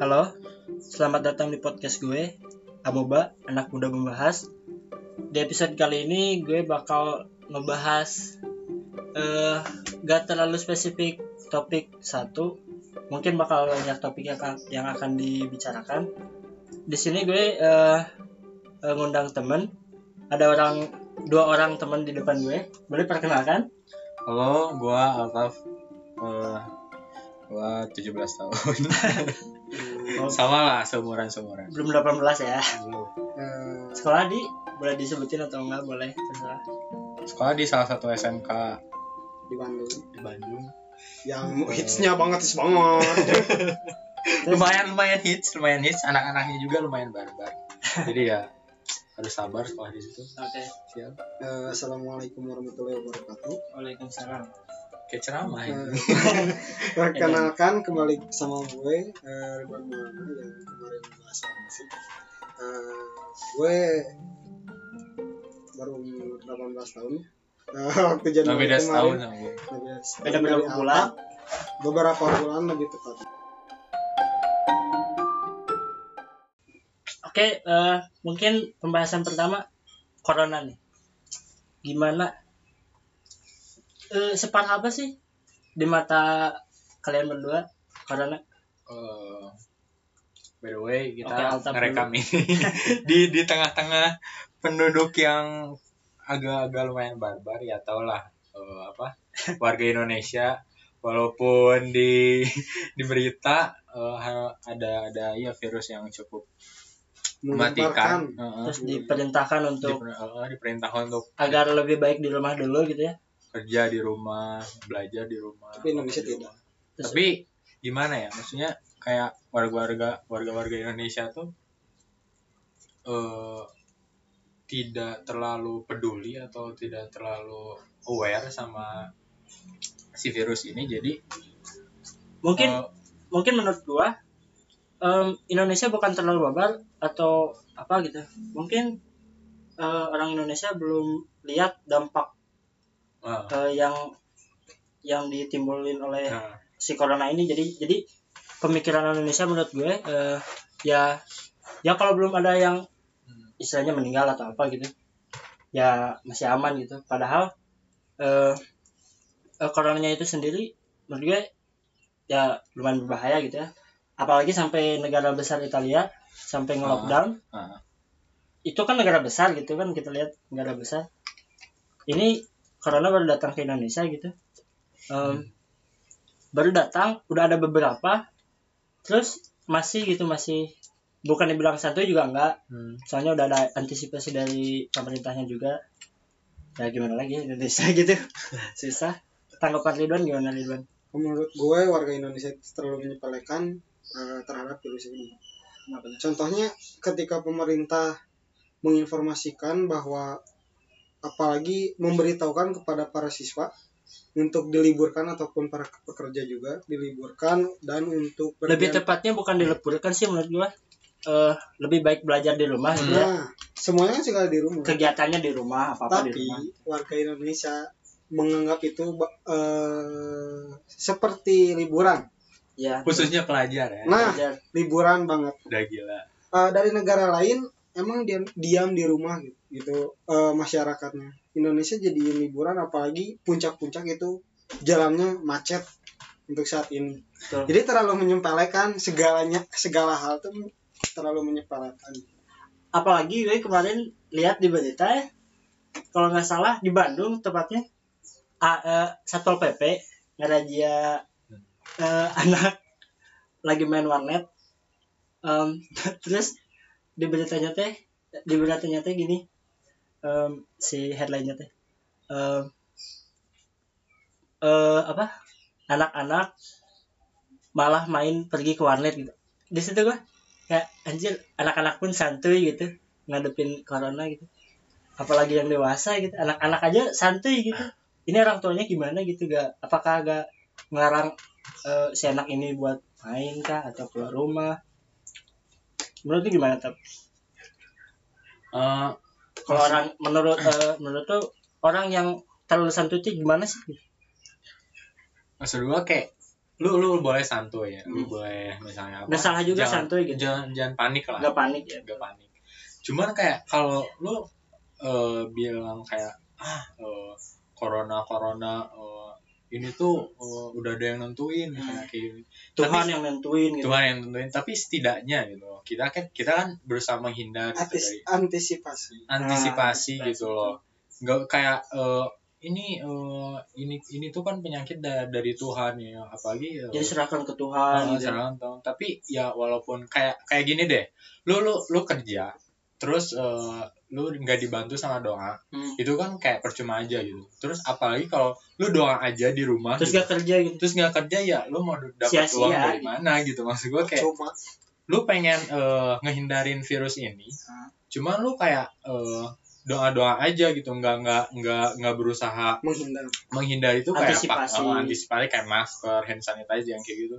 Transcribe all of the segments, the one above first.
Halo, selamat datang di podcast gue, Amoba, anak muda membahas. Di episode kali ini gue bakal ngebahas eh gak terlalu spesifik topik satu, mungkin bakal banyak topik yang akan, yang akan dibicarakan. Di sini gue eh eh, ngundang temen, ada orang dua orang temen di depan gue, boleh perkenalkan? Halo, gua Altaf. Eh, gua 17 tahun. Oh, Sama lah, seumuran seumuran. belum 18 ya. Belum. Eh, sekolah di boleh disebutin atau enggak boleh terserah. Sekolah di salah satu SMK di Bandung di Bandung. yang hitsnya banget hits banget Lumayan lumayan hits, lumayan hits. Anak-anaknya juga lumayan barbar. Jadi ya harus sabar sekolah di situ. Oke, Siap. Eh, assalamualaikum warahmatullahi wabarakatuh Waalaikumsalam. Kayak ceramah ini. perkenalkan kembali sama gue eh, Ridwan Maulana yang kemarin bahas sih Eh, gue baru 18 tahun Eh, waktu Januari beda setahun beda, Beda bulan? Beberapa bulan lebih tepat Oke, eh, mungkin pembahasan pertama corona nih. Gimana? Eh, separah apa sih? Di mata kalian berdua corona? Eh, by the way, kita Altaf ngerekam ini. Di di tengah-tengah penduduk yang agak-agak lumayan barbar ya tau lah eh, apa warga Indonesia. Walaupun di di berita eh, ha- ada ada ya virus yang cukup mematikan. Eh, Terus diperintahkan untuk diper- diperintahkan untuk agar lebih baik di rumah dulu gitu ya. Kerja di rumah belajar di rumah Tapi Indonesia tidak. tapi gimana ya maksudnya kayak warga-warga warga-warga Indonesia tuh eh tidak terlalu peduli atau tidak terlalu aware sama si virus ini jadi mungkin eh, mungkin menurut gua em, Indonesia bukan terlalu babar atau apa gitu. Mungkin eh, orang Indonesia belum lihat dampak eh, eh, yang yang ditimbulin oleh nah, si corona ini. Jadi jadi pemikiran Indonesia menurut gue eh, ya ya kalau belum ada yang istilahnya meninggal atau apa gitu ya masih aman gitu. Padahal eh, eh, coronanya itu sendiri menurut gue ya lumayan berbahaya gitu ya. Apalagi sampai negara besar Italia sampai nge-lockdown ah, itu kan negara besar gitu kan kita lihat negara besar. Ini corona baru datang ke Indonesia gitu. Em, baru datang udah ada beberapa. Terus masih gitu masih bukan dibilang satu juga enggak. Hmm, soalnya udah ada antisipasi dari pemerintahnya juga. Ya gimana lagi Indonesia gitu. Susah. Tanggapan Ridwan gimana Ridwan? Menurut gue warga Indonesia itu terlalu menyepelekan eh, terhadap virus ini. Contohnya ketika pemerintah menginformasikan bahwa apalagi memberitahukan kepada para siswa untuk diliburkan ataupun para pekerja juga diliburkan dan untuk lebih tepatnya bukan dileburkan sih menurut gua eh lebih baik belajar di rumah ya. Nah, semuanya segala di rumah. kegiatannya di rumah apa apa di Tapi rumah warga Indonesia menganggap itu eh, seperti liburan. ya khususnya pelajar ya Nah, belajar. liburan banget. udah gila Eh, dari negara lain emang diam diam di rumah gitu, gitu eh, masyarakatnya. Indonesia jadi liburan apalagi puncak-puncak itu jalannya macet untuk saat ini. Betul. Jadi terlalu menyepelekan segalanya segala hal tuh terlalu menyepelekan. apalagi gue kemarin lihat di berita ya kalau nggak salah di Bandung tepatnya A- eh, satpol pp ngerazia eh, anak lagi main warnet Em, terus di beritanya teh di beritanya teh gini em, si headline-nya teh. Em, eh, apa? Anak-anak malah main pergi ke warnet gitu. Di situ gua kayak anjir anak-anak pun santuy gitu ngadepin corona gitu. Apalagi yang dewasa gitu anak-anak aja santuy gitu. Ini orang tuanya gimana gitu gak apakah gak ngelarang eh, si anak ini buat main kah atau keluar rumah? Menurut gimana Eh, kalau orang menurut eh, menurut tuh orang yang terlalu santuy itu gimana sih maksud gua kayak lu lu boleh santuy ya lu Hmm. boleh misalnya apa Nggak salah juga jangan, santuy gitu. jangan jangan panik lah Nggak panik ya. gak panik cuman kayak kalau lu eh, bilang kayak ah eh, corona corona eh, ini tuh eh, udah ada yang nentuin misalnya kayak gini. Tuhan Tapi- yang nentuin gitu. Tuhan yang nentuin tapi setidaknya gitu loh. Kita kan kita kan berusaha menghindar gitu Antis- dari antisipasi. Antisipasi Ah, gitu loh. nggak kayak eh, ini eh, ini ini tuh kan penyakit da- dari Tuhan ya. Apalagi eh, Jadi serahkan ke Tuhan gitu. serangan tahun. Tapi ya walaupun kayak kayak gini deh, lu lu lu kerja, terus eh, lu nggak dibantu sama doa, Hmm. itu kan kayak percuma aja gitu. Terus apalagi kalau lu doa aja di rumah, Terus gitu. gak kerja gitu. terus nggak kerja ya, lu mau dapat uang dari gitu. mana gitu? Maksud gue kayak cuma lu pengen eh, ngehindarin virus ini, Hmm. cuman lu kayak eh, doa-doa aja gitu, nggak nggak nggak nggak berusaha menghindar menghindari itu kayak Antisipasi. apa? Oh, antisipasi kayak masker, hand sanitizer yang kayak gitu.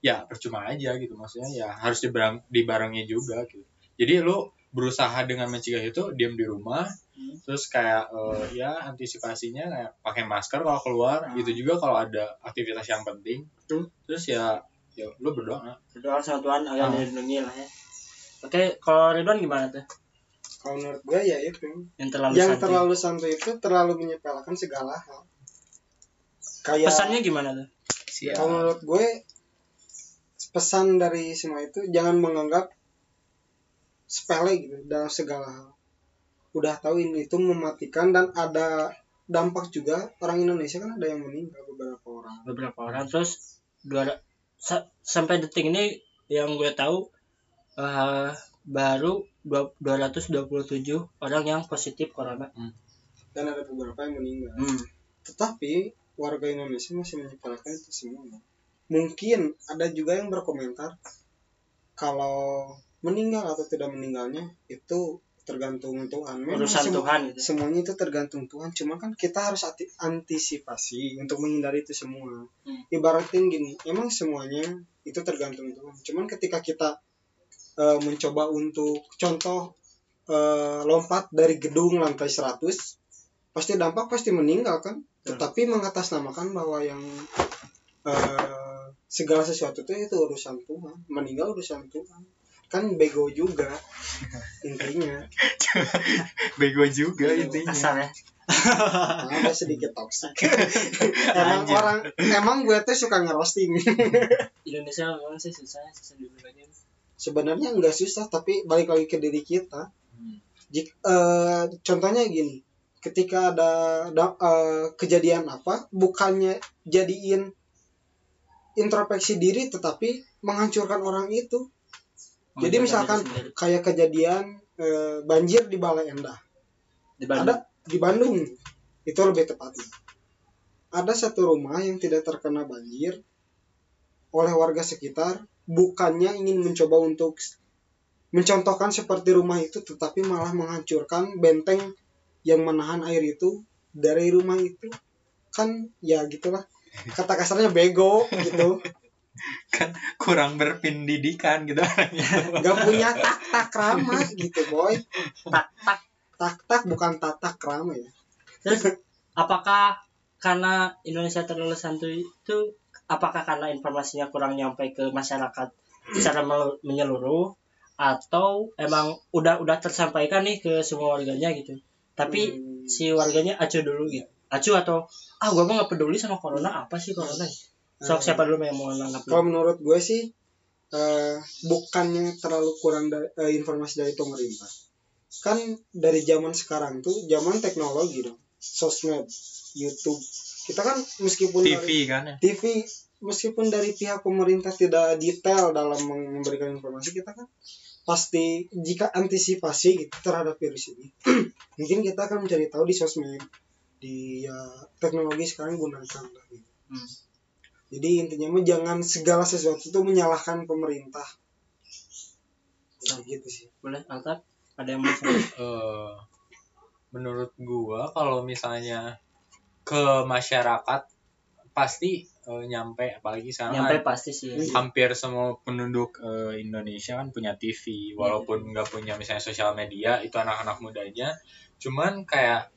Ya percuma aja gitu maksudnya ya harus dibareng, dibarengi juga gitu. Jadi lu berusaha dengan mencegah itu diam di rumah, Hmm. terus kayak eh, ya antisipasinya kayak pakai masker kalau keluar, Hmm. gitu juga kalau ada aktivitas yang penting. Hmm. Terus ya ya lu berdoa. Berdoa sama Tuhan agar Ah. dilindungi lah ya. Oke, kalau Ridwan gimana tuh? kalau menurut gue ya itu Yang terlalu yang santai. terlalu santai itu terlalu menyepelekan segala hal kayak Pesannya gimana tuh? Siap. kalau menurut gue pesan dari semua itu jangan menganggap sepele gitu dalam segala hal. Udah tahu ini itu mematikan dan ada dampak juga orang Indonesia kan ada yang meninggal beberapa orang. Beberapa orang. Terus dua sa- sampai detik ini yang gue tahu eh, baru dua- 227 orang yang positif corona. dan ada beberapa yang meninggal. Hmm. tetapi warga Indonesia masih menyepelekan itu semua. Mungkin ada juga yang berkomentar kalau meninggal atau tidak meninggalnya itu tergantung Tuhan Memang Urusan semu- Tuhan gitu. semuanya itu tergantung Tuhan cuma kan kita harus antisipasi untuk menghindari itu semua Hmm. ibaratin gini emang semuanya itu tergantung Tuhan cuman ketika kita eh, mencoba untuk contoh eh, lompat dari gedung lantai 100 pasti dampak pasti meninggal kan Betul. tetapi mengatasnamakan bahwa yang eh, segala sesuatu itu itu urusan Tuhan meninggal urusan Tuhan kan bego juga intinya Bego juga intinya. Asal ya. ada sedikit toxic emang Anjir. orang emang gue tuh suka ngerosting Indonesia memang sih susah susah dulu lagi. sebenarnya nggak susah tapi balik lagi ke diri kita Hmm. Jik, eh, contohnya gini ketika ada da- eh, kejadian apa bukannya jadiin introspeksi diri tetapi menghancurkan orang itu Jadi misalkan- kayak kejadian eh, banjir di Balai Endah di Bandung. ada di Bandung. Itu lebih tepatnya. Ada satu rumah yang tidak terkena banjir oleh warga sekitar bukannya ingin mencoba untuk mencontohkan seperti rumah itu tetapi malah menghancurkan benteng yang menahan air itu dari rumah itu. Kan ya gitulah. Kata kasarnya bego gitu Kurang berpendidikan gitu orangnya. nggak punya tak tak rama gitu boy tak tak tak tak bukan tatak rama ya Terus apakah karena Indonesia terlalu santuy itu apakah karena informasinya kurang nyampe ke masyarakat secara menyeluruh atau emang udah udah tersampaikan nih ke semua warganya gitu. Tapi Hmm. si warganya acuh dulu gitu. Acuh atau ah gua mah gak peduli sama corona apa sih corona? Hmm. siapa dulu yang mau nanggap kalau menurut gue sih eh, bukannya terlalu kurang da- eh, informasi dari pemerintah kan dari zaman sekarang tuh zaman teknologi dong sosmed YouTube kita kan meskipun dari TV kan ya. TV meskipun dari pihak pemerintah tidak detail dalam memberikan informasi kita kan pasti jika antisipasi gitu terhadap virus ini mungkin kita akan mencari tahu di sosmed di ya, teknologi sekarang gunakan lah gitu. Hmm. Jadi intinya mah jangan segala sesuatu itu menyalahkan pemerintah. Nah, gitu sih. Boleh Altaf ada yang mau eh menurut gua kalau misalnya ke masyarakat pasti eh, nyampe. Apalagi sekarang nyampe kan pasti sih. Ya. hampir semua penduduk eh, Indonesia kan punya TV walaupun nggak punya misalnya sosial media itu anak-anak mudanya. Cuman kayak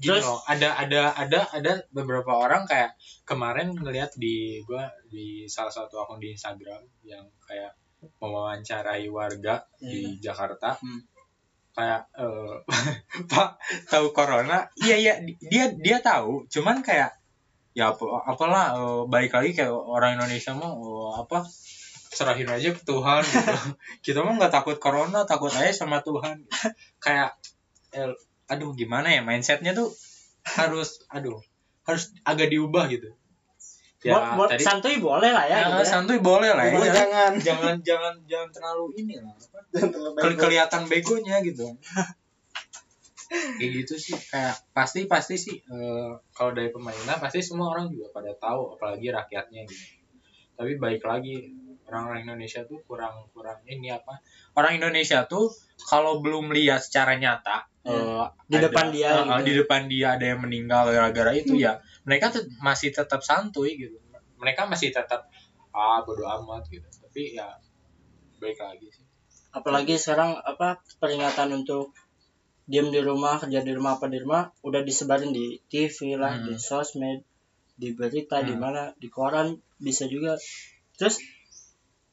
gini Terus- loh. Ada ada ada ada beberapa orang kayak kemarin ngeliat di gua di salah satu akun di Instagram yang kayak mewawancarai warga di Jakarta. Hmm. kayak eh, pak tahu corona? Iya iya di- dia dia tahu. Cuman kayak ya apa apalah eh, balik lagi kayak orang Indonesia mah eh, apa serahin aja ke Tuhan gitu. Kita mah nggak takut corona takut aja sama Tuhan. Kayak eh, aduh gimana ya mindsetnya tuh harus aduh harus agak diubah gitu ya Bo- bo- tadi santuy boleh lah ya, ya, gitu ya. santuy boleh lah ya. jangan jangan jangan jangan terlalu ini lah apa, jangan terlalu Kel- bego. kelihatan begonya gitu kayak gitu sih kayak pasti pasti sih eh, kalau dari pemerintah pasti semua orang juga pada tahu apalagi rakyatnya gitu tapi baik lagi orang-orang Indonesia tuh kurang kurang ini apa orang Indonesia tuh kalau belum lihat secara nyata Ya. eh, Di ada- depan dia eh, gitu. di depan dia ada yang meninggal gara-gara itu ya mereka tuh masih tetap santuy gitu mereka masih tetap ah bodo amat gitu tapi ya baik lagi sih apalagi sekarang apa peringatan untuk diam di rumah kerja di rumah apa di rumah udah disebarin di TV lah Hmm. di sosmed di berita di Hmm. mana di koran bisa juga terus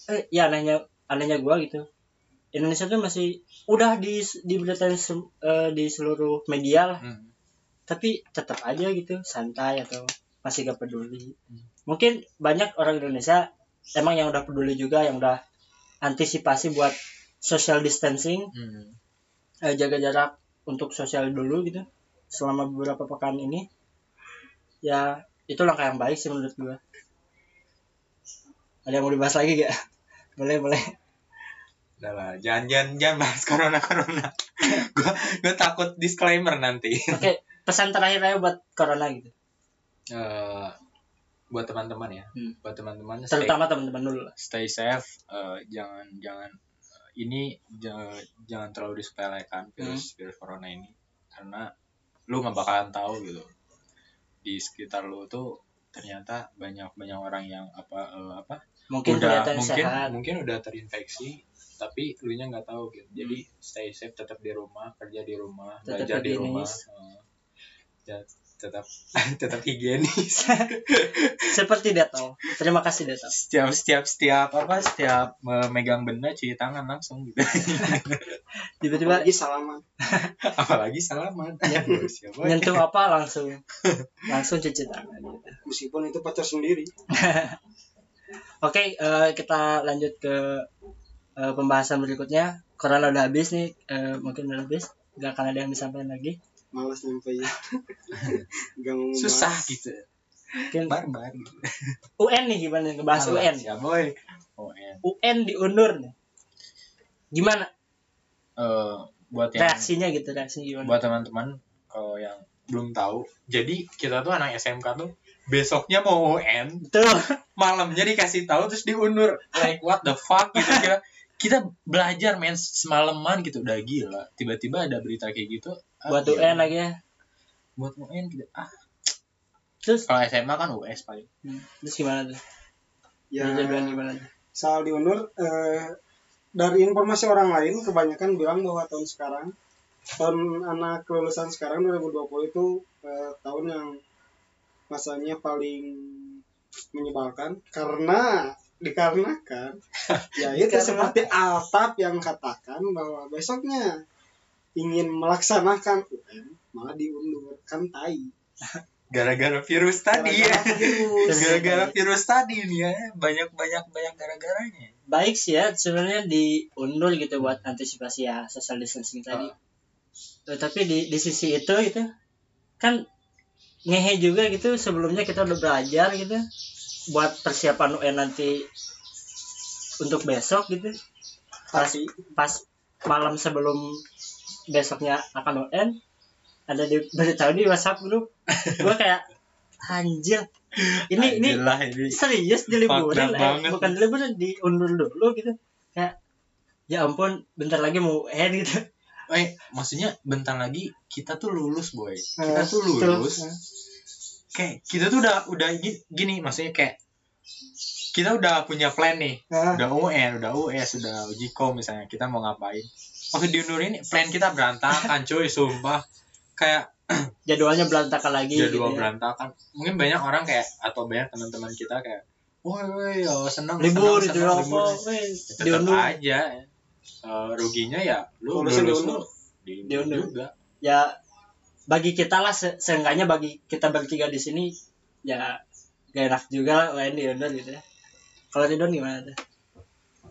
eh ya anehnya anehnya gua gitu Indonesia tuh masih udah di diberitain se- eh, di seluruh media lah Hmm. tapi tetap aja gitu santai atau masih gak peduli Hmm. mungkin banyak orang Indonesia emang yang udah peduli juga yang udah antisipasi buat social distancing Hmm. eh, jaga jarak untuk sosial dulu gitu selama beberapa pekan ini ya itu langkah yang baik sih menurut gua ada yang mau dibahas lagi gak boleh boleh Udah lah, jangan jangan jangan bahas corona corona. gua gua takut disclaimer nanti. oke pesan terakhir aja buat corona gitu Eh, buat teman-teman ya, Hmm. buat teman-teman terutama teman-teman dulu stay safe. eh, jangan jangan eh, ini ja- jangan terlalu disepelekan virus virus corona ini karena lu nggak bakalan tahu gitu di sekitar lu tuh ternyata banyak banyak orang yang apa eh, apa mungkin udah mungkin sehat mungkin udah terinfeksi tapi lu nya nggak tahu gitu jadi stay safe tetap di rumah kerja di rumah Tetap belajar di rumah. eh, ya, tetap tetap higienis. Seperti Dettol terima kasih Dettol setiap setiap setiap apa setiap memegang benda cuci tangan langsung gitu. Tiba-tiba Apalagi salaman. Apalagi salaman. Ya. siapa nyentuh apa langsung. Langsung cuci tangan gitu. meskipun itu pacar sendiri. Oke, eh, kita lanjut ke eh, pembahasan berikutnya. Corona udah habis nih, eh, mungkin udah habis. Gak akan ada yang disampaikan lagi. malas nyampe ya gak mau ngebahas. susah gitu Mungkin barbar UN nih gimana ngebahas UN. ya boy UN UN diundur nih. Gimana Eh, buat yang reaksinya gitu, reaksinya gimana? buat teman-teman kalau yang belum tahu jadi kita tuh anak SMK tuh besoknya mau UN Tuh, malamnya dikasih tahu terus diundur like what the fuck gitu kita kita belajar men semalaman gitu udah gila tiba-tiba ada berita kayak gitu ah, buat gila. UN lagi ya. buat UN gitu ah Terus, kalau SMA kan US paling hmm, terus gimana tuh? ya gimana tuh? soal diundur eh, dari informasi orang lain kebanyakan bilang bahwa tahun sekarang tahun anak kelulusan sekarang 2020 itu eh, tahun yang masanya paling menyebalkan karena dikarenakan ya itu Karena- seperti Altaf yang katakan bahwa besoknya ingin melaksanakan UN malah diundur kan tai. Gara-gara virus tadi ya. Gara-gara virus. gara-gara virus tadi nih ya banyak banyak banyak gara-garanya. Baik sih ya, sebenarnya diundur gitu buat antisipasi ya social distancing tadi. Eh, tapi di di sisi itu gitu kan ngehe juga gitu sebelumnya kita udah belajar gitu buat persiapan UN nanti untuk besok gitu. Pas pas malam sebelum besoknya akan UN ada di beritahu di WhatsApp grup gue kayak anjir ini ini Gila ini. serius diliburin up eh, bukan diliburin diundur dulu gitu. Kayak ya ampun bentar lagi mau UN gitu. Eh maksudnya bentar lagi kita tuh lulus boy. Eh, kita tuh betul. lulus kayak kita tuh udah udah gini, gini maksudnya kayak kita udah punya plan nih. Nah, udah UN udah US udah uji kom misalnya kita mau ngapain. Waktu diundurin plan kita berantakan cuy sumpah. Kayak jadwalnya berantakan lagi jadwal gitu ya. berantakan. Mungkin banyak orang kayak atau banyak teman-teman kita kayak woi woi oh, senang libur senang, itu senang, apa libur." weh, tetap diundur. aja. Eh, ruginya ya lu lulus lu diundur Diundur. juga. Ya bagi kita lah se seenggaknya bagi kita bertiga di sini ya gak enak juga lah UN diundur gitu ya. Kalau Ridwan gimana tuh?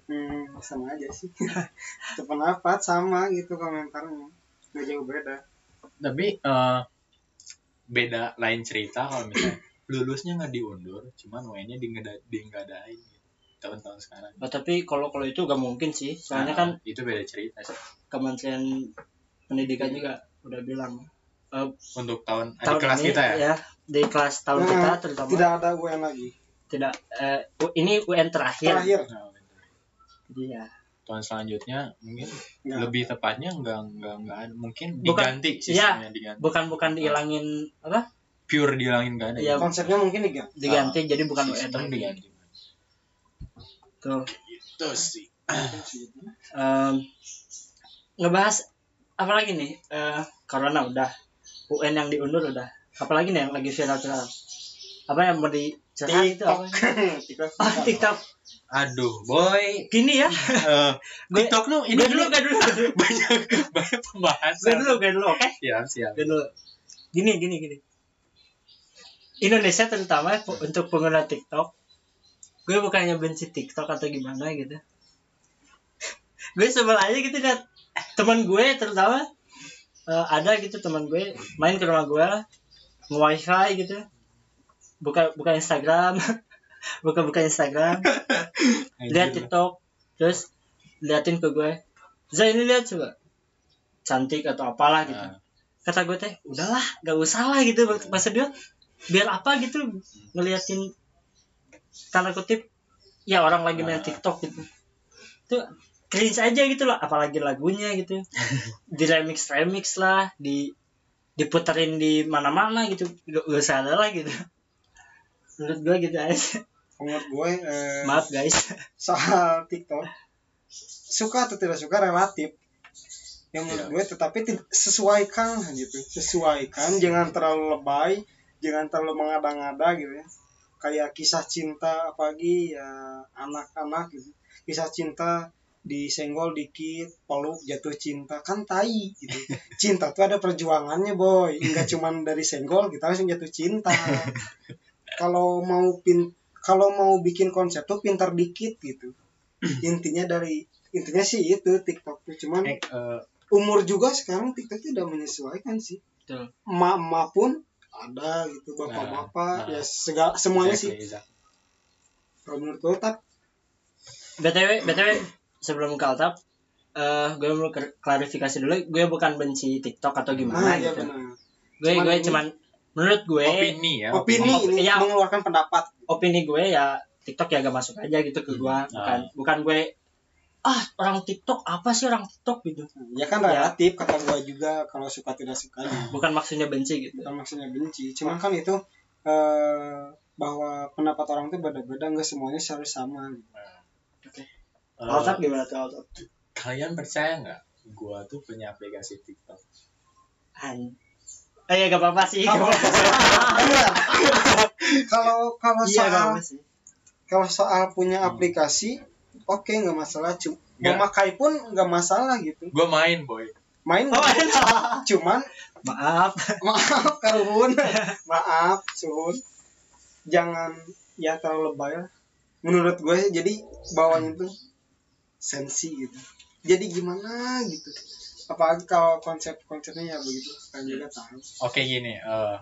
Hmm, sama aja sih. Sependapat sama gitu komentarnya. Nggak jauh beda. Tapi eh, beda lain cerita kalau misalnya lulusnya nggak diundur cuman UN-nya di di nggak adain gitu. tahun-tahun sekarang. Oh, tapi kalau kalau itu gak mungkin sih. Soalnya Nah, kan itu beda cerita sih. Kementerian Pendidikan juga udah bilang eh, untuk tahun, adik tahun kelas ini kita ya, di kelas tahun Nah, kita terutama. tidak ada UN lagi. Tidak eh, u- ini UN terakhir. Terakhir. Nah, jadi ya tahun selanjutnya mungkin Nggak. lebih tepatnya nggak nggak nggak ada mungkin Bukan- diganti sistemnya diganti. bukan bukan dihilangin apa? pure dihilangin nggak ada Iya, konsepnya mungkin diganti. diganti jadi bukan UN lagi. diganti tuh. Itu sih. Em, ngebahas apa lagi nih? Eh, corona udah UN yang diundur udah. Apalagi nih yang lagi viral viral. Apa yang mau dicerahan itu apa? TikTok. Oh, TikTok. Aduh boy. Gini ya. Gue- TikTok lu ini gue dulu gue dulu banyak banyak gue pembahasan dulu gue dulu oke? Siap siap. Gue dulu. Gini gini gini. Indonesia terutama untuk pengguna TikTok gue bukannya benci TikTok atau gimana gitu. Gue sebel aja gitu kan. Teman gue terutama eh, ada gitu teman gue main ke rumah gue nge-wifi gitu. Buka buka Instagram. Buka buka Instagram. Lihat TikTok. Terus liatin ke gue. Zai ini lihat coba. Cantik atau apalah gitu. Nah, kata gue teh udahlah gak usah lah gitu. Maksud dia biar apa gitu ngeliatin tanda kutip ya orang lagi main Ah. TikTok gitu. Itu cringe aja gitu loh apalagi lagunya gitu. Di remix remix lah di diputerin di mana-mana gitu. Gak, gak usah ada lah gitu. Menurut gue gitu aja. Menurut gue eh, maaf guys. soal TikTok suka atau tidak suka relatif. Yang menurut Iya. gue tetapi sesuaikan gitu. Sesuaikan jangan terlalu lebay jangan terlalu mengada-ngada gitu ya. Kayak kisah cinta apalagi ya anak-anak gitu. Kisah cinta disenggol dikit peluk jatuh cinta. Kan tai gitu. Cinta tuh ada perjuangannya boy. Enggak cuman dari senggol kita langsung jatuh cinta. Kalau mau pin kalau mau bikin konsep tuh pintar dikit gitu. Intinya dari intinya sih itu TikTok tuh. Cuman eh, eh, umur juga sekarang TikTok tuh udah menyesuaikan sih. Betul. emak-emak pun ada gitu bapak-bapak. Nah, nah. ya segala semuanya sih. exactly, exactly. kalau menurut gue tak btw btw sebelum ke altap eh gue mau klarifikasi dulu gue bukan benci TikTok atau gimana nah ya gitu. benar. Gue Cuman gue ini- cuman menurut gue opini ya opini ini Ya. mengeluarkan pendapat. Opini gue ya TikTok ya gak masuk aja gitu ke gue Hmm. bukan bukan gue ah orang TikTok apa sih orang TikTok? gitu. Ya kan Ya. relatif kata gue juga kalau suka tidak suka. Bukan maksudnya benci gitu. Bukan maksudnya benci cuman kan itu eh, bahwa pendapat orang tuh beda-beda nggak semuanya harus sama gitu. Eh, Altap gimana tuh Altap kalian percaya nggak? Gua tuh punya aplikasi TikTok. An. Eh ya gak apa-apa sih. Kalau- kalau iya soal kalau soal punya aplikasi oke nggak masalah. Cuma memakai pun nggak masalah gitu. Gua main boy. Main oh enak. cuman maaf. Maaf karun. Maaf suhun jangan ya terlalu lebay lah. Menurut gue jadi bawahnya tuh sensi gitu. Jadi gimana gitu? Apalagi kalau konsep-konsepnya ya begitu? Kalian juga tahu. Oke gini eh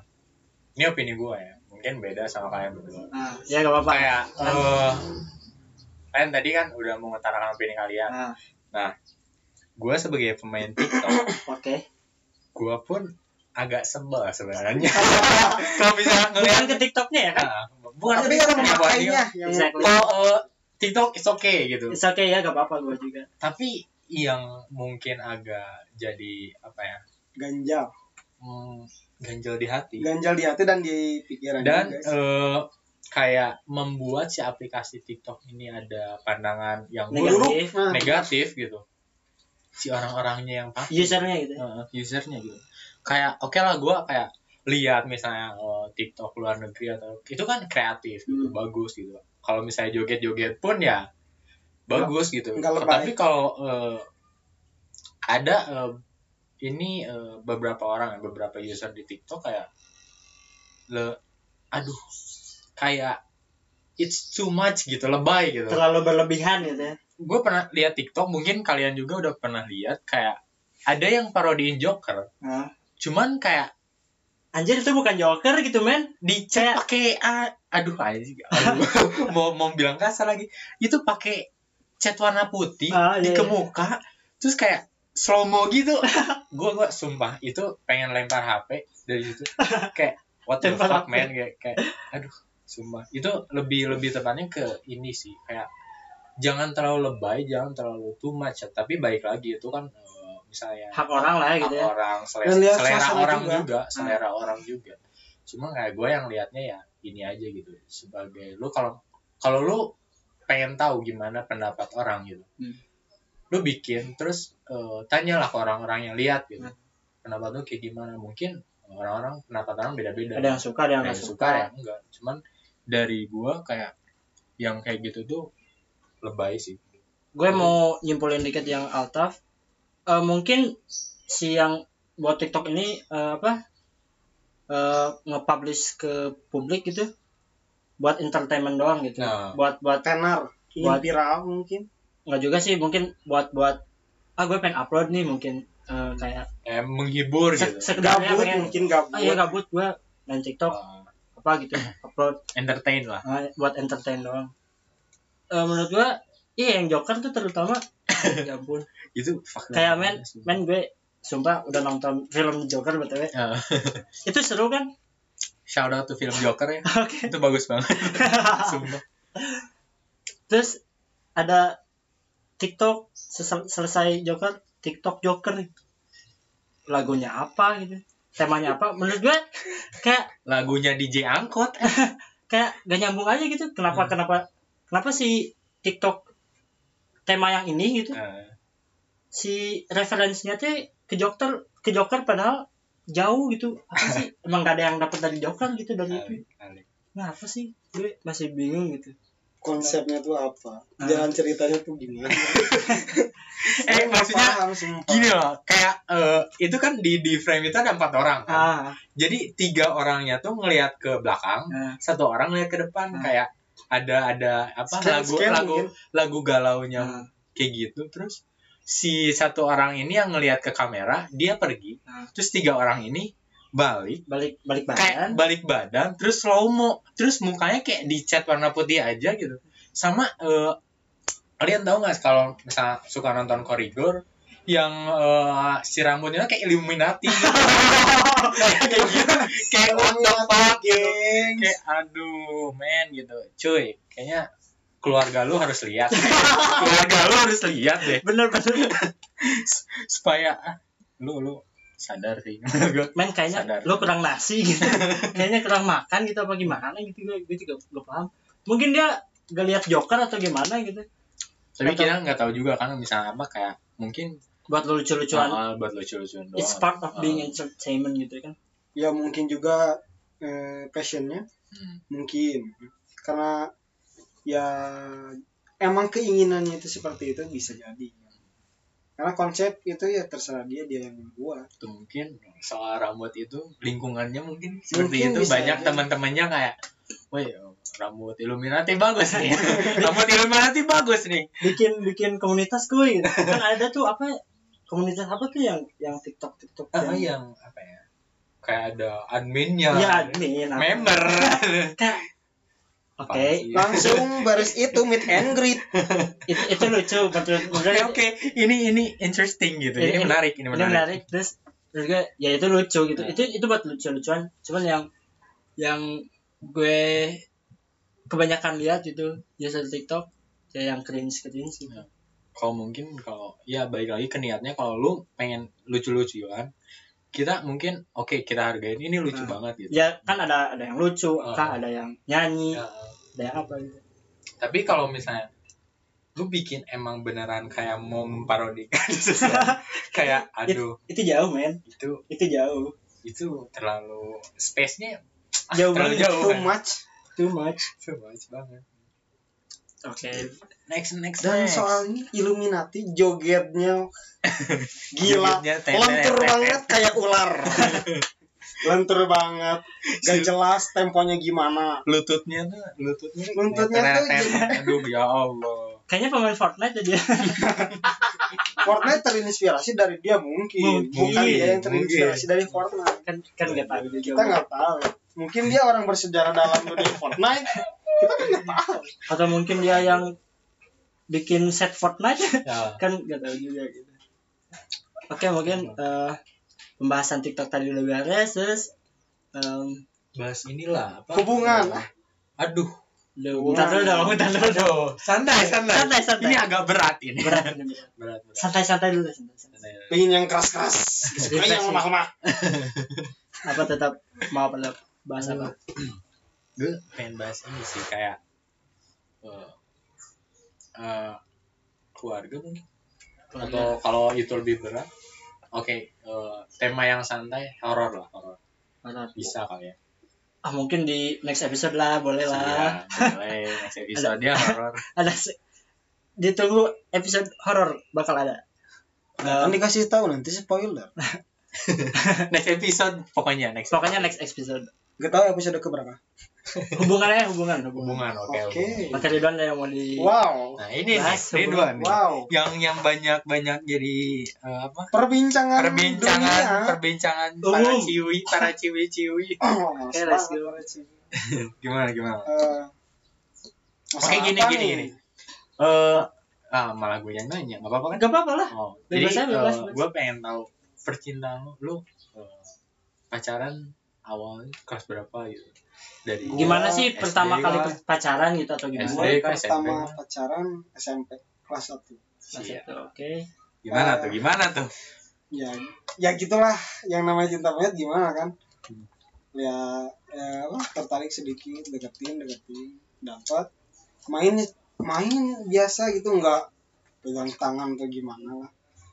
ini opini gua ya. Mungkin beda sama kalian berdua. Nah, ya gak apa-apa. Kayak eh kalian tadi kan udah mengutarakan opini kalian. Nah, nah gua sebagai pemain TikTok oke. gua pun agak sebel sebenarnya. Kalau bisa ngeliat bukan ke TikToknya ya kan? Nah, bukan tapi yang Exactly. kalau TikTok is okay gitu. It's okay ya gak apa-apa gue juga. Tapi yang mungkin agak jadi apa ya ganjal. hmm, ganjel di hati. Ganjal di hati dan di pikiran dan juga, guys. eh, kayak membuat si aplikasi TikTok ini ada pandangan yang Negatif. buruk Nah, negatif gitu. Si orang-orangnya yang pakai. Usernya gitu. Eh, usernya gitu. Kayak oke lah gue kayak lihat misalnya oh, TikTok luar negeri atau itu kan kreatif gitu Hmm. bagus gitu kalau misalnya joget-joget pun ya bagus gitu. Nggak tapi kalau eh, ada eh, ini eh, beberapa orang beberapa user di TikTok kayak le aduh kayak it's too much gitu lebay gitu. Terlalu berlebihan gitu ya. Gue pernah lihat TikTok mungkin kalian juga udah pernah lihat kayak ada yang parodiin Joker. Nah. cuman kayak anjir itu bukan joker gitu men. Dicet pakai ah, aduh anjing aduh, mau mau bilang kasar lagi. Itu pakai cat warna putih Ah, di iya, iya. kemuka terus kayak slow mo gitu. Gue gua sumpah itu pengen lempar HP dari situ. Kayak what the Lempar fuck man? Kayak, kayak aduh sumpah. Itu lebih lebih tepatnya ke ini sih kayak jangan terlalu lebay jangan terlalu too much. Tapi baik lagi itu kan eh, misalnya. Hak orang lah hak gitu ya. orang selera, selera orang juga. juga, selera orang juga. Cuma kayak gue yang liatnya ya ini aja gitu. Sebagai lu kalau kalau lu pengen tahu gimana pendapat orang gitu. Hmm. lu bikin terus eh, tanyalah ke orang-orang yang lihat gitu. Hmm. pendapat lu kayak gimana? Mungkin orang-orang pendapat orang beda-beda. Ada yang suka ada yang ada nggak yang suka, suka ya enggak. Cuman dari gua kayak yang kayak gitu tuh lebay sih. Gue mau nyimpulin dikit yang Altaf Eh, mungkin si yang buat TikTok ini eh, apa eh, nge-publish ke publik gitu buat entertainment doang gitu. Nah. buat buat tenar Buat- viral mungkin. Nggak juga sih mungkin buat buat ah gue pengen upload nih mungkin eh, kayak eh, menghibur se- gitu. sekedarnya gabut pengen mungkin gabut. Ah iya gabut gue main TikTok Eh, apa gitu upload. Entertain lah. Ah, buat entertain doang. Eh, menurut gue iya yang Joker tuh terutama. Ya ampun. Itu kayak men men gue sumpah udah nonton film Joker btw Eh, itu seru kan? Shout out to film Joker ya. Oke. Itu bagus banget. Sumpah. Terus ada TikTok selesai Joker TikTok Joker lagunya apa gitu? Temanya apa? Menurut gue kayak lagunya DJ Angkot. Kayak gak nyambung aja gitu. Kenapa Hmm. kenapa kenapa si TikTok tema yang ini gitu. Eh, si referensinya tuh ke Joker ke Joker padahal jauh gitu. Apa sih? Emang gak ada yang dapat dari Joker gitu dari itu. kali, kali. nah apa sih? Gue masih bingung gitu. Konsepnya tuh apa? Ah. jalan ceritanya tuh gimana? Eh maksudnya gini loh kayak eh, itu kan di di frame itu ada empat orang kan? ah. Jadi tiga orangnya tuh ngelihat ke belakang nah, satu orang ngelihat ke depan Hmm. kayak ada ada apa Scan- lagu scan lagu mungkin. lagu galaunya nah, kayak gitu. Terus si satu orang ini yang ngelihat ke kamera dia pergi. Hmm. terus tiga orang ini balik. Balik balik kayak badan. balik badan terus slow mo terus mukanya kayak dicat warna putih aja gitu. Sama eh, kalian tahu nggak kalau misalnya suka nonton koridor yang eh, si rambutnya kayak Illuminati. Gitu. kayak gitu. Kayak what the fuck gitu. kayak aduh men gitu. Cuy kayaknya keluarga lu harus lihat. Keluarga lu harus lihat deh. Bener bener. Supaya ah, lu lu sadar sih. Men kayaknya Sadar. lo kurang nasi gitu. Kayaknya kurang makan gitu apa gimana gitu. Gue gue juga gak paham. Mungkin dia gak lihat Joker atau gimana gitu. Tapi Atau- kita nggak tahu juga kan misalnya apa kayak mungkin buat lo lucu-lucuan. Ah, buat lucu-lucuan doang. It's part of being Ah. entertainment gitu kan? Ya mungkin juga eh, passionnya. Hmm. mungkin. Karena ya emang keinginannya itu seperti itu bisa jadi. Karena konsep itu ya terserah dia dia yang membuat Tuh, mungkin soal rambut itu lingkungannya mungkin seperti Mungkin itu banyak teman-temannya kayak woi rambut Illuminati bagus nih. Rambut Illuminati bagus nih. Bikin bikin komunitas gue gitu. kan ada tuh apa komunitas apa tuh yang yang TikTok TikTok ah yang yang apa ya? Kayak ada adminnya. Ya admin member. Kayak oke sih? langsung baris itu meet and greet. Itu itu lucu menurut oke menurut oke ini ini interesting gitu. Ini, Ini- menarik ini ini menarik, menarik. Terus terus gue ya itu lucu gitu. Nah. itu itu buat lucu-lucuan. Cuman yang yang gue kebanyakan lihat itu user TikTok ya yang cringe cringe gitu. Nah. Kalau mungkin kalau ya baik lagi ke niatnya kalau lu pengen lucu-lucuan kita mungkin oke kita hargain ini lucu Nah. banget gitu. Ya kan ada ada yang lucu Ah. kah ada yang nyanyi Ya, ada yang apa gitu. Tapi kalau misalnya lu bikin emang beneran kayak mau memparodikan sesuatu kayak aduh. itu jauh men. Itu. Itu jauh. Itu terlalu space-nya ah, Jauh terlalu jauh too kan. much. Too much. Too much banget oke next next dan next. soalnya Illuminati jogetnya gila. Jogetnya lentur banget kayak ular. Lentur banget. Gak jelas temponya gimana. Lututnya tuh lututnya Lututnya tuh aduh ya Allah. Kayaknya pemain Fortnite aja. Fortnite terinspirasi dari dia mungkin, Mungkin, bukan dia yang terinspirasi mungkin. dari Fortnite. Kan kan nggak tahu. kita nggak tahu. Mungkin dia orang bersejarah dalam dunia Fortnite kita kan nggak tahu atau mungkin dia yang bikin set Fortnite ya kan nggak tahu juga gitu oke mungkin eh, pembahasan TikTok tadi udah beres terus em, bahas inilah apa Hubungan. aduh Duh, bentar dulu dong, bentar dulu dong. santai santai Santai, santai. ini agak berat ini Berat, ini berat. berat berat Santai-santai dulu, santai-santai. Santai. pengen yang keras keras suka yang lemah lemah Apa tetap mau pada bahas apa? gue pengen bahas ini sih kayak eh, eh, keluarga mungkin? Atau kalau itu lebih berat? Oke eh, tema yang santai horor lah horor. Bisa kali ya. Ah mungkin di next episode lah, boleh lah. Iya, boleh. Next episode dia horor. Ada ditunggu episode horor bakal ada. kan dikasih tahu nanti spoiler. Next episode pokoknya next Pokoknya next episode. Gak tahu episode keberapa Hubungannya hubungan, hubungan. hubungan oke Oke. Maka Ridwan yang mau di wow nah ini nih Ridwan nih. wow yang yang banyak banyak jadi eh, apa perbincangan perbincangan dunia. perbincangan para Umum. ciwi para ciwi ciwi Oh, Oke, males let's go. gimana gimana Eh, Oke masalah gini gini nih? gini. Eh ah malah gue yang nanya nggak apa-apa kan? Gak apa-apa lah. Oh, Bebas jadi bebas, bebas. gue pengen tahu percintaan lu, lu eh, pacaran awal kelas berapa gitu? Dari Gimana Ya, sih SD pertama kali lah. pacaran gitu atau gimana? SD. Gue pertama SMP. pacaran SMP kelas 1 Kelas Iya. itu, Oke. Gimana Eh, tuh? Gimana tuh? ya ya gitulah yang namanya cinta monyet gimana kan Hmm. ya, ya apa, tertarik sedikit deketin deketin dapat main main biasa gitu nggak pegang tangan atau gimana lah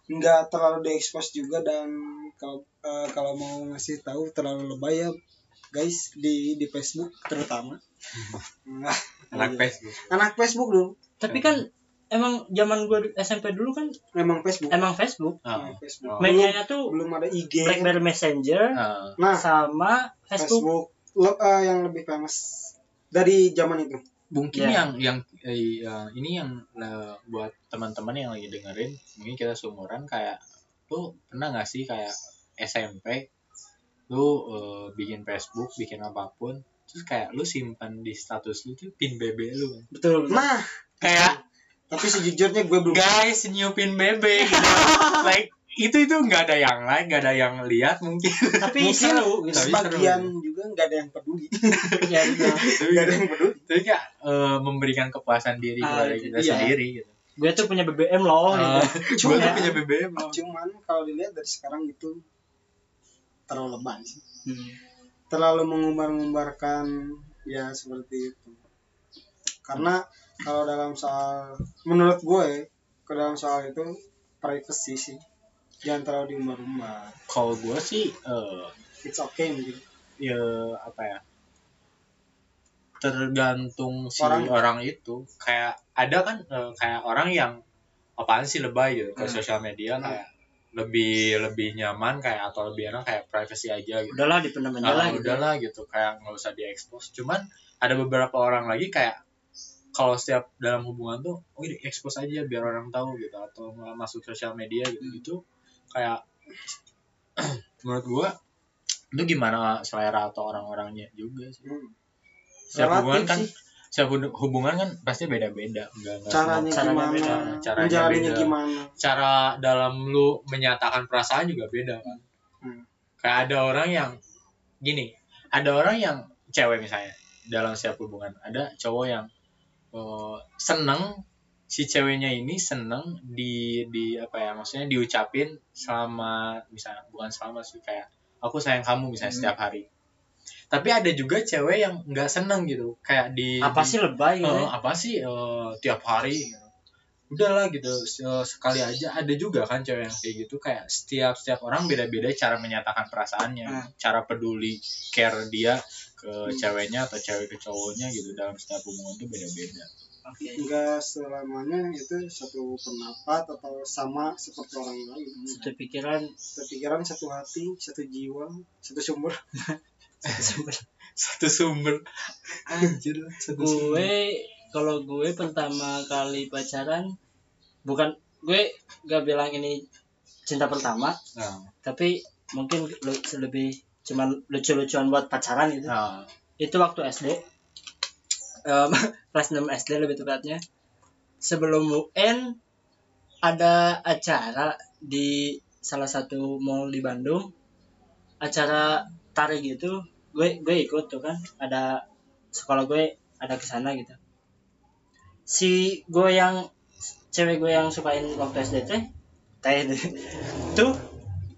nggak terlalu diekspos juga dan kalau eh, kalau mau ngasih tahu terlalu lebay ya guys di di Facebook terutama Nah, Anak iya. Facebook. anak Facebook dulu Tapi kan emang zaman gue SMP dulu kan memang Facebook emang Facebook. Ah. Emang Facebook Oh. Medianya tuh belum ada IG BlackBerry Messenger Ah. nah sama Facebook. Facebook, le- eh, yang lebih famous dari zaman itu. mungkin Ya. yang yang eh, yang- ini yang eh, buat teman-teman yang lagi dengerin mungkin kita seumuran kayak lu pernah nggak sih kayak SMP lu eh, bikin Facebook bikin apa pun terus kayak lu simpan di status lu tuh pin BB lu kan. Betul. betul. Nah, kayak tapi sejujurnya gue belum. guys new pin BB gitu. like itu itu nggak ada yang lain nggak ada yang lihat mungkin Tapi Mungkin seru gitu. Tapi Sebagian seru. juga nggak ada yang peduli. Ya, betul. tapi Nggak ada yang peduli. tapi kayak eh, memberikan kepuasan diri Ah, kepada itu kita dia. sendiri gitu Gue tuh punya BBM loh. Ah, gitu. gue Cuma- tuh punya BBM loh. Cuman kalau dilihat dari sekarang itu terlalu lebay sih. Hmm. Terlalu mengumbar-ngumbarkan ya seperti itu. Karena kalau dalam soal menurut gue ke dalam soal itu privacy sih. Jangan terlalu diumbar-umbar. kalau gue sih eh, It's okay mungkin. ya apa ya tergantung si Orang. orang, itu kayak ada kan eh, kayak orang yang apaan sih lebay gitu ke Hmm. sosial media kayak lebih lebih nyaman kayak atau lebih enak kayak privacy aja gitu Udahlah dipendam aja Nah, lah gitu. udahlah gitu kayak nggak usah diekspos cuman ada beberapa orang lagi kayak kalau setiap dalam hubungan tuh oh ini expose aja biar orang tahu gitu atau masuk sosial media gitu gitu kayak menurut gua itu gimana selera atau orang-orangnya juga sih Hmm. setiap Relatif hubungan kan sih. Hubungan kan pasti beda-beda enggak caranya, Caranya gimana, beda. Caranya beda. gimana. cara dalam lu menyatakan perasaan juga beda kan Hmm. kayak ada orang yang gini ada orang yang cewek misalnya dalam setiap hubungan ada cowok yang eh, seneng si ceweknya ini seneng di di apa ya maksudnya diucapin selama misalnya bukan selama sih kayak aku sayang kamu misalnya Hmm. setiap hari tapi ada juga cewek yang nggak seneng gitu. Kayak di Apa di- sih lebay gitu? Eh, ya? apa sih? Eh, tiap hari. Gitu. udahlah gitu se- sekali aja. Ada juga kan cewek yang kayak gitu kayak setiap setiap orang beda-beda cara menyatakan perasaannya. Hmm. cara peduli care dia ke ceweknya atau cewek ke cowoknya gitu. Dalam setiap hubungan itu beda-beda. Oke. Enggak selamanya itu satu pendapat atau sama seperti orang lain. Satu pikiran. Satu pikiran satu hati satu jiwa satu sumber satu sumber. Anjir satu sumber. Gue kalau gue pertama kali pacaran bukan gue gak bilang ini cinta pertama nah, tapi mungkin lebih cuman lucu-lucuan buat pacaran gitu. Nah, itu waktu SD Em, kelas 6 SD lebih tepatnya. Sebelum UN ada acara di salah satu mall di Bandung. Acara tari gitu gue gue ikut tuh kan ada sekolah gue ada ke sana gitu. Si gue yang cewek gue yang sukain waktu SD teh teh tuh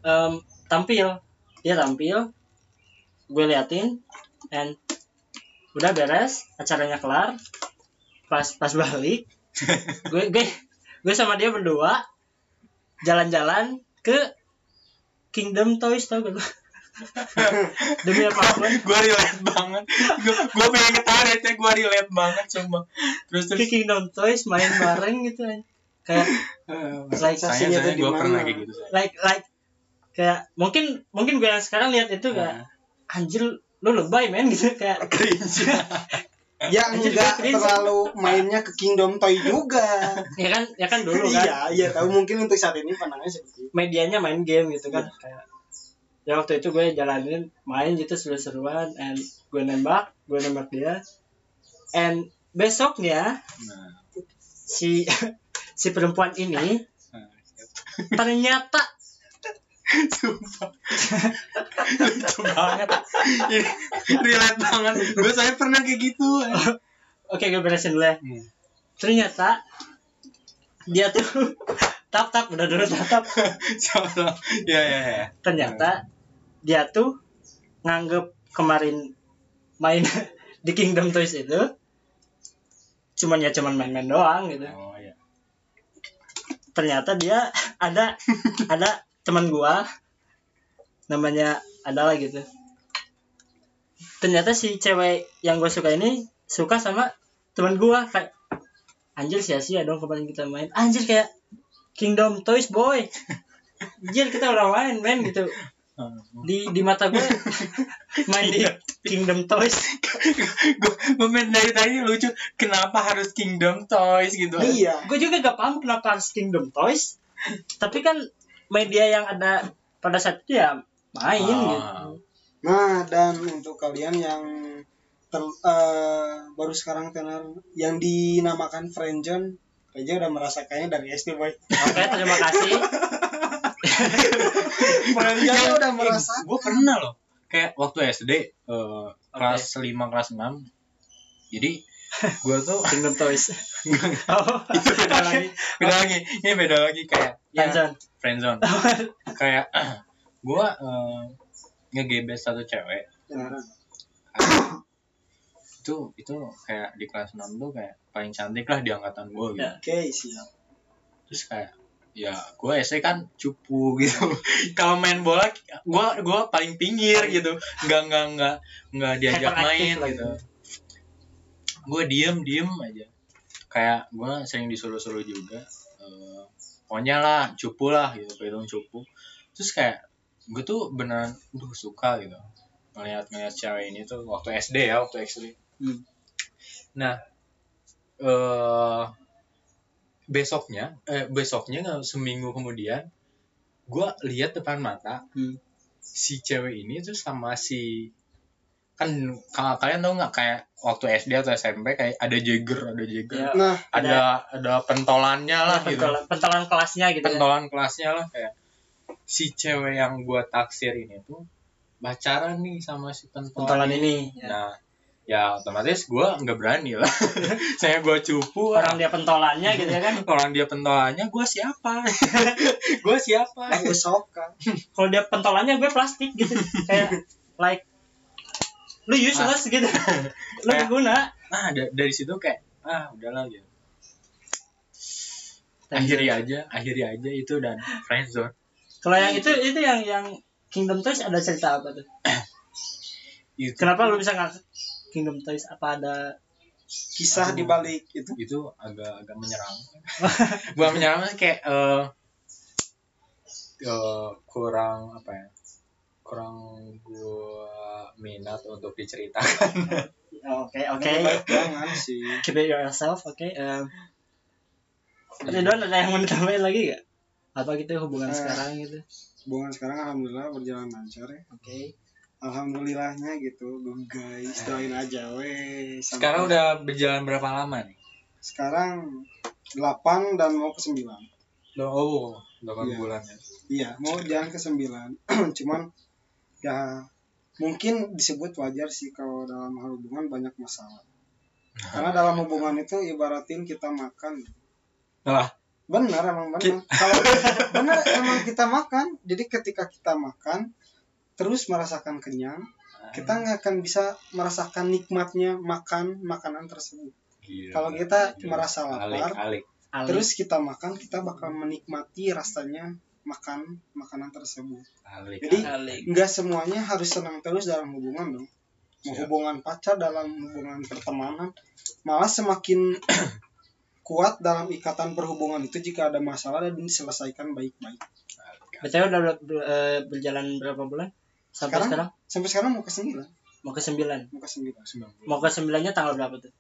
em, tampil. Dia tampil gue liatin and udah beres acaranya kelar. Pas pas balik gue gue gue sama dia berdua jalan-jalan ke Kingdom Toys tau gak lu? demi apa pun gue relate banget. Gue gue pengen ketawa ya gue relate banget cuma terus ke terus Kingdom Toys main bareng gitu kan kayak like saya saya gue pernah kayak gitu saya. like like kayak mungkin mungkin gue yang sekarang lihat itu kayak Nah, anjir lu lebay men gitu kayak. Cringe. Ya Anjir, enggak terlalu mainnya ke Kingdom Toy juga. Ya kan ya kan dulu kan. iya iya tahu mungkin untuk saat ini pandangannya seperti itu. Medianya main game gitu kan Iya. kayak ya waktu itu gue jalanin main gitu seru-seruan and gue nembak gue nembak dia and besoknya nah, si si perempuan ini nah, ternyata Sumpah. Lucu banget. Relate banget. Gue saya pernah kayak gitu. oke gue beresin dulu ya Hmm. ternyata dia tuh tap tap udah dulu tap tap. Ya ya ya. ternyata dia tuh nganggep kemarin main di Kingdom Toys itu cuman ya cuman main-main doang gitu Oh ya. ternyata dia ada ada teman gua namanya adalah gitu ternyata si cewek yang gue suka ini suka sama teman gua kayak anjir sia-sia dong kemarin kita main anjir kayak Kingdom Toys boy. Anjir kita udah main main gitu. Di di mata gue main di Kingdom Toys. Gue main dari tadi lucu kenapa harus Kingdom Toys gitu. Iya. Gue juga gak paham kenapa harus Kingdom Toys. Tapi kan media yang ada pada saat itu ya main Ah. gitu. Nah, dan untuk kalian yang ter- eh, baru sekarang tenar yang dinamakan friendzone, Reja udah merasakannya dari SD boy. oke terima kasih. Reja udah merasakan. gue pernah loh. Kayak waktu SD eh, kelas 5 kelas 6 jadi gue tuh Kingdom Toys. Oh itu beda lagi. Beda lagi. Ini beda lagi. Kayak ya, Friendzone. friendzone. Kayak gue uh, ngegebet satu cewek. Itu itu kayak di kelas 6 tuh kayak paling cantik lah di angkatan gue gitu. Ya. Oke, siap. terus kayak ya gue SD kan cupu gitu. Kalau main bola gue gua paling pinggir gitu. Nggak nggak nggak nggak diajak main gitu. Gue diem diem aja. Kayak gue sering disuruh-suruh juga eh, pokoknya lah cupu lah gitu pelung cupu. Terus kayak gue tuh beneran duh suka gitu. Ngeliat ngeliat cewek ini tuh waktu SD ya waktu SD Hmm. nah eh besoknya eh besoknya seminggu kemudian gue lihat depan mata Hmm. si cewek ini tuh sama si kan kalau kalian tahu nggak kayak waktu SD atau SMP kayak ada jagger ada jagger Ya. Nah, ada ada pentolannya lah Ya, gitu pentolan, pentolan kelasnya gitu ya. pentolan kelasnya lah kayak si cewek yang gua taksir ini tuh pacaran nih sama si pentolan, pentolan ini ya. nah ya otomatis gua nggak berani lah. Saya gua cupu. Orang dia pentolannya gitu ya kan? Orang dia pentolannya gua siapa? Gua siapa? Aku soka. kalau dia pentolannya gue plastik gitu. Kayak like lu useless gitu. Lu Kayak- berguna. Ah da- dari situ kayak ah udahlah gitu. Akhiri aja akhiri aja itu dan friendzone Kalau yang itu itu yang yang Kingdom Toys ada cerita apa tuh? itu. Kenapa lu bisa ngangkat Kingdom Toys? Apa ada kisah di balik itu itu agak agak menyeramkan bukan menyeramkan kayak eh eh, kurang apa ya kurang gua minat untuk diceritakan Oke, oke. jangan sih Keep it yourself, oke. Um, Ridwan ada yang mau ditambahin lagi gak? Apa gitu hubungan Eh. sekarang gitu? hubungan sekarang alhamdulillah berjalan lancar ya Oke. Alhamdulillahnya gitu guys doain aja weh Sampai- sekarang udah berjalan berapa lama nih? Sekarang 8 dan mau ke 9 oh 8 Iya. bulan ya? Iya mau jalan ke 9 cuman ya mungkin disebut wajar sih kalau dalam hal hubungan banyak masalah. Karena dalam hubungan itu ibaratin kita makan. Lah, benar emang benar. Kalau benar emang kita makan jadi ketika kita makan terus merasakan kenyang kita nggak akan bisa merasakan nikmatnya makan makanan tersebut Gila. kalau kita Gila. merasa alik lapar alik Ali. terus kita makan kita bakal menikmati rasanya makan makanan tersebut alik Jadi- nggak semuanya harus senang terus dalam hubungan dong mau Siap. hubungan pacar dalam hubungan pertemanan malah semakin kuat dalam ikatan perhubungan itu jika ada masalah dan diselesaikan baik-baik BTW udah ber- ber- eh, berjalan berapa bulan? Sampai Sekarang? sekarang? sampai sekarang mau ke sembilan Mau ke sembilan. mau ke sembilan Mau ke sembilannya tanggal berapa tuh?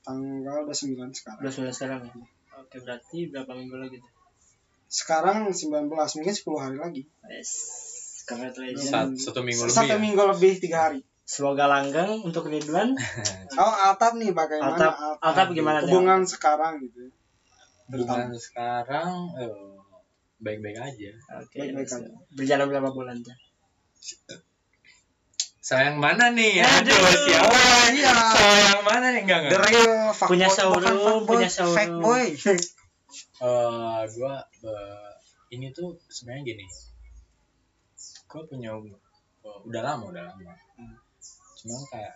tanggal udah sembilan sekarang Udah sembilan sekarang ya? Oke, berarti berapa minggu lagi tuh? sekarang 19 mungkin 10 hari lagi Yes. Congratulations. Sat- satu minggu lebih satu ya? minggu lebih tiga hari Semoga langgeng untuk Ridwan. oh Altap nih bagaimana Altap- Altap gimana nih? hubungan sekarang gitu hubungan sekarang eh, baik-baik aja Oke. Baik-baik aja. Berjalan berapa bulan tuh? Sayang mana nih? Aduh. aduh siapa? Oh iya. Sayang mana nih? Enggak The enggak real Punya fuckboy, punya showroom. fake boy. Eh, gua eh, ini tuh sebenarnya gini. Gua punya eh, udah lama udah lama. Cuman kayak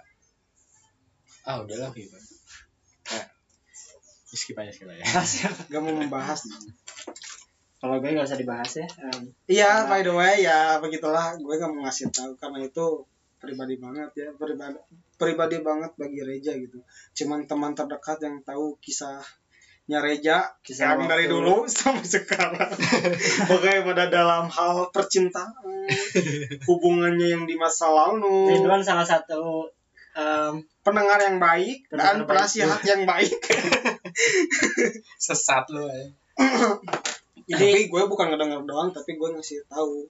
ah udahlah gitu. Kayak skip aja skip aja. Gak mau membahas. nih. Kalau gue nggak usah dibahas ya. Em, Iya, by the way ya begitulah. Gue gak mau ngasih tahu karena itu pribadi banget ya, pribadi pribadi banget bagi Reja gitu. Cuman teman terdekat yang tahu kisahnya Reja Kisah yang dari dulu sampai sekarang. Bagaimana dalam hal percintaan, hubungannya yang di masa lalu, Ridwan salah satu em, pendengar yang baik Pendengar dan baik. penasihat yang baik. sesat lu ya Jadi gue bukan ngedenger doang, tapi gue ngasih tahu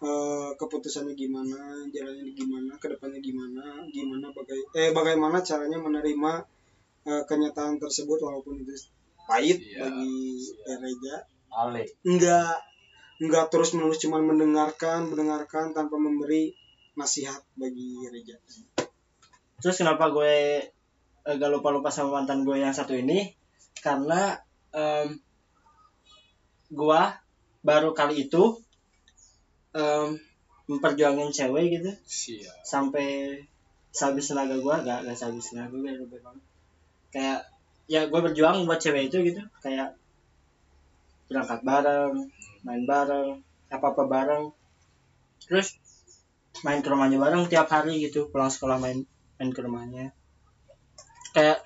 eh, keputusannya gimana, jalannya gimana, ke depannya gimana, gimana bagai eh bagaimana caranya menerima eh, kenyataan tersebut walaupun itu pahit Iya, bagi eh, Reja. alik Enggak enggak terus menerus cuman mendengarkan, mendengarkan tanpa memberi nasihat bagi Reja. terus kenapa gue eh, gak lupa lupa sama mantan gue yang satu ini? Karena em, gue baru kali itu em, memperjuangin cewek gitu. Siap. Sampai sehabis tenaga gue gak gak sehabis tenaga gue lebih banget. Kayak ya gue berjuang buat cewek itu gitu. Kayak berangkat bareng main bareng apa apa bareng. Terus main ke rumahnya bareng tiap hari gitu pulang sekolah main main ke rumahnya. Kayak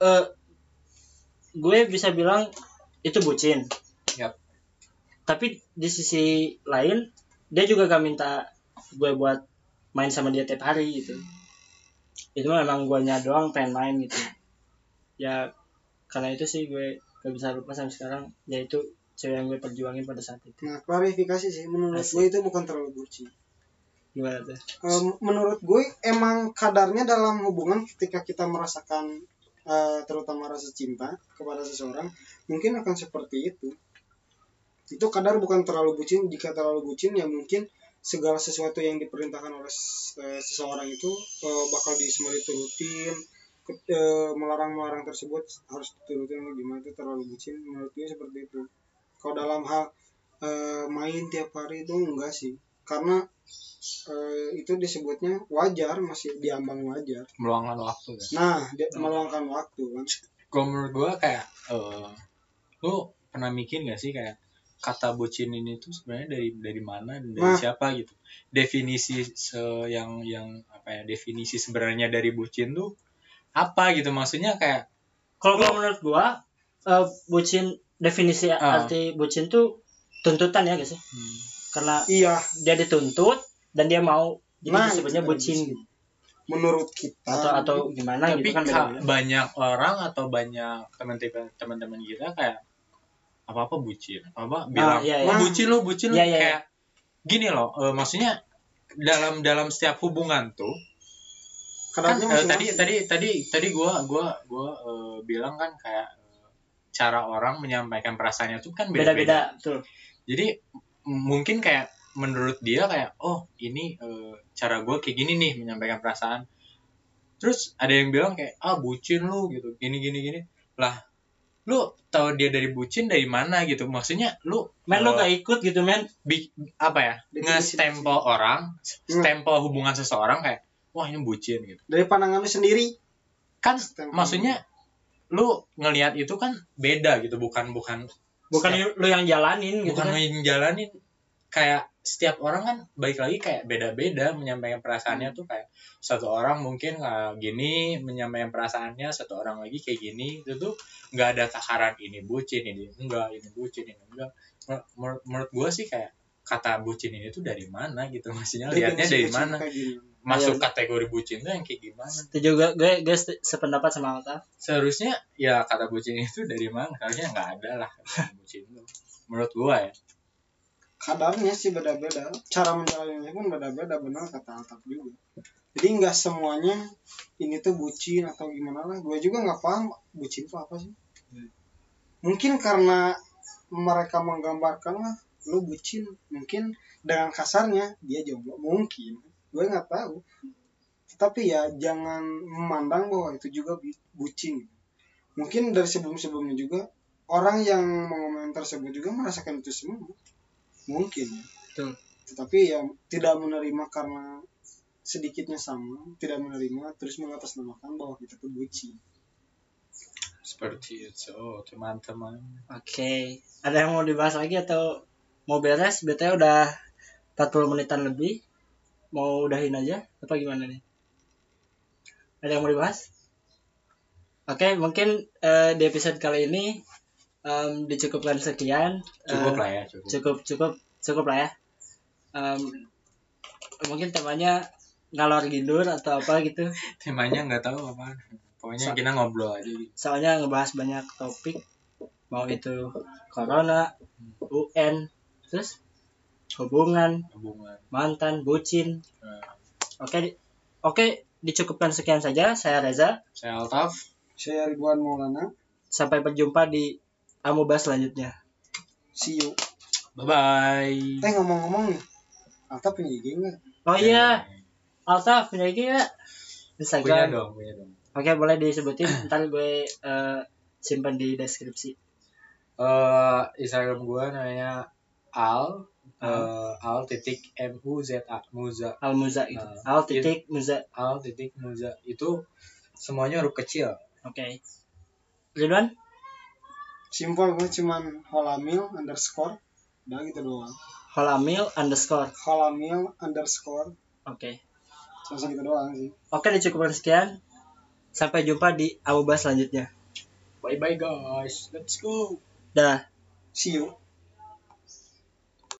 eh gue bisa bilang itu bucin. Yap. tapi di sisi lain dia juga gak minta gue buat main sama dia tiap hari gitu. Itu mah emang guanya doang pengen main gitu. Ya karena itu sih gue gak bisa lupa sampai sekarang. Yaitu cewek yang gue perjuangin pada saat itu. Nah, klarifikasi sih. Menurut Asik. gue itu bukan terlalu bucin. gimana tuh? Em, menurut gue emang kadarnya dalam hubungan ketika kita merasakan eh, terutama rasa cinta kepada seseorang mungkin akan seperti itu. Itu kadar bukan terlalu bucin jika terlalu bucin ya mungkin segala sesuatu yang diperintahkan oleh eh, seseorang itu eh, bakal semua diturutin. Melarang-melarang tersebut harus diturutin gimana itu terlalu bucin menurut gue seperti itu. Kalau dalam hal main tiap hari itu enggak sih. Karena eh, itu disebutnya wajar masih diambang wajar meluangkan waktu ya nah dia meluangkan waktu kan gue menurut gue kayak eh lu pernah mikir gak sih kayak kata bucin ini tuh sebenarnya dari dari mana dan dari Nah. siapa gitu definisi se yang yang apa ya definisi sebenarnya dari bucin tuh apa gitu maksudnya kayak Kalau kalau menurut gua eh, bucin definisi Ah. arti bucin tuh tuntutan ya guys ya. hmm, Karena iya dia dituntut dan dia mau jadi Nah, disebutnya bucin gitu. menurut kita atau atau gimana tapi gitu kan ka- beda-beda. banyak orang atau banyak teman-teman teman-teman kita kayak apa apa bucin apa bilang iya, "Wah, iya. bucin lo bucin lo Iya, iya, kayak gini loh eh, maksudnya dalam dalam setiap hubungan tuh kan eh, tadi tadi tadi tadi gua gua gua eh, bilang kan kayak eh, cara orang menyampaikan perasaannya tuh kan beda-beda. Jadi mungkin kayak menurut dia kayak oh ini eh, cara gua kayak gini nih menyampaikan perasaan. Terus ada yang bilang kayak ah bucin lu gitu. Gini gini gini. Lah lu tahu dia dari bucin dari mana? gitu. Maksudnya lu Men lu eh, gak ikut gitu men. bi- apa ya nge-stempel orang stempel hubungan seseorang kayak wah ini bucin gitu. Dari pandangan lu sendiri? Kan Stempel. maksudnya lu ngelihat itu kan beda gitu bukan bukan Bukan setiap- lu yang jalanin gitu bukan kan. yang jalanin. Kayak setiap orang kan baik lagi kayak beda-beda menyampaikan perasaannya tuh kayak satu orang mungkin kayak gini menyampaikan perasaannya satu orang lagi kayak gini. Itu tuh nggak ada takaran ini bucin ini enggak ini bucin ini enggak. Mer- menurut gue sih kayak kata bucin ini tuh dari mana gitu? Maksudnya lihatnya Definisi dari mana? kayak gini. Masuk Iya. kategori bucin tuh yang kayak gimana? Itu juga gue gue se- sependapat sama Alta. seharusnya ya kata bucin itu dari mana? Seharusnya nggak ada lah kata bucin itu menurut gua ya. Kadarnya sih beda-beda. Cara menjalaninya pun beda-beda benar kata Altaf juga. Jadi nggak semuanya ini tuh bucin atau gimana lah. Gue juga nggak paham bucin itu apa sih. Mungkin karena mereka menggambarkan lah lu bucin. Mungkin dengan kasarnya dia jomblo. Mungkin gue nggak tahu tapi ya jangan memandang bahwa itu juga bucin mungkin dari sebelum-sebelumnya juga orang yang mengomen tersebut juga merasakan itu semua mungkin ya. Betul. tetapi ya tidak menerima karena sedikitnya sama tidak menerima terus mengatasnamakan bahwa kita tuh bucin seperti itu oh, teman-teman Oke. Ada yang mau dibahas lagi atau mau beres? BTW udah 40 menitan lebih. Mau udahin aja apa gimana nih? Ada yang mau dibahas? Oke, mungkin eh, di episode kali ini em, dicukupkan sekian. cukup Eh, lah ya cukup. cukup cukup cukup lah ya. Em, mungkin temanya ngalor gidur atau apa gitu. Temanya nggak tahu apa. Pokoknya Sa- kita ngobrol aja. gitu soalnya ngebahas banyak topik. Mau itu corona UN terus hubungan hubungan. mantan bucin. Nah, oke di- oke dicukupkan sekian saja. Saya Reza. Saya Altaf. Saya Ridwan Maulana. Sampai berjumpa di Amuba selanjutnya. See you. Bye bye eh ngomong-ngomong nih. Alta punya IG nggak? Oh iya. Alta punya IG ya punya Instagram. Dong punya dong. Oke boleh disebutin. Ntar gue eh, simpan di deskripsi. Eh Instagram gua namanya al eh, al titik m u z a muza. Al Muza gitu Nah, Al titik Muza. Al titik muza itu semuanya huruf kecil. Oke. Ridwan? Simpel gue cuman holamil underscore. Udah gitu doang. Holamil underscore. Holamil underscore. Oke. Cuma segitu doang sih. Oke, dicukupkan sekian. Sampai jumpa di Amuba selanjutnya. bye bye guys. Let's go. Dah. see you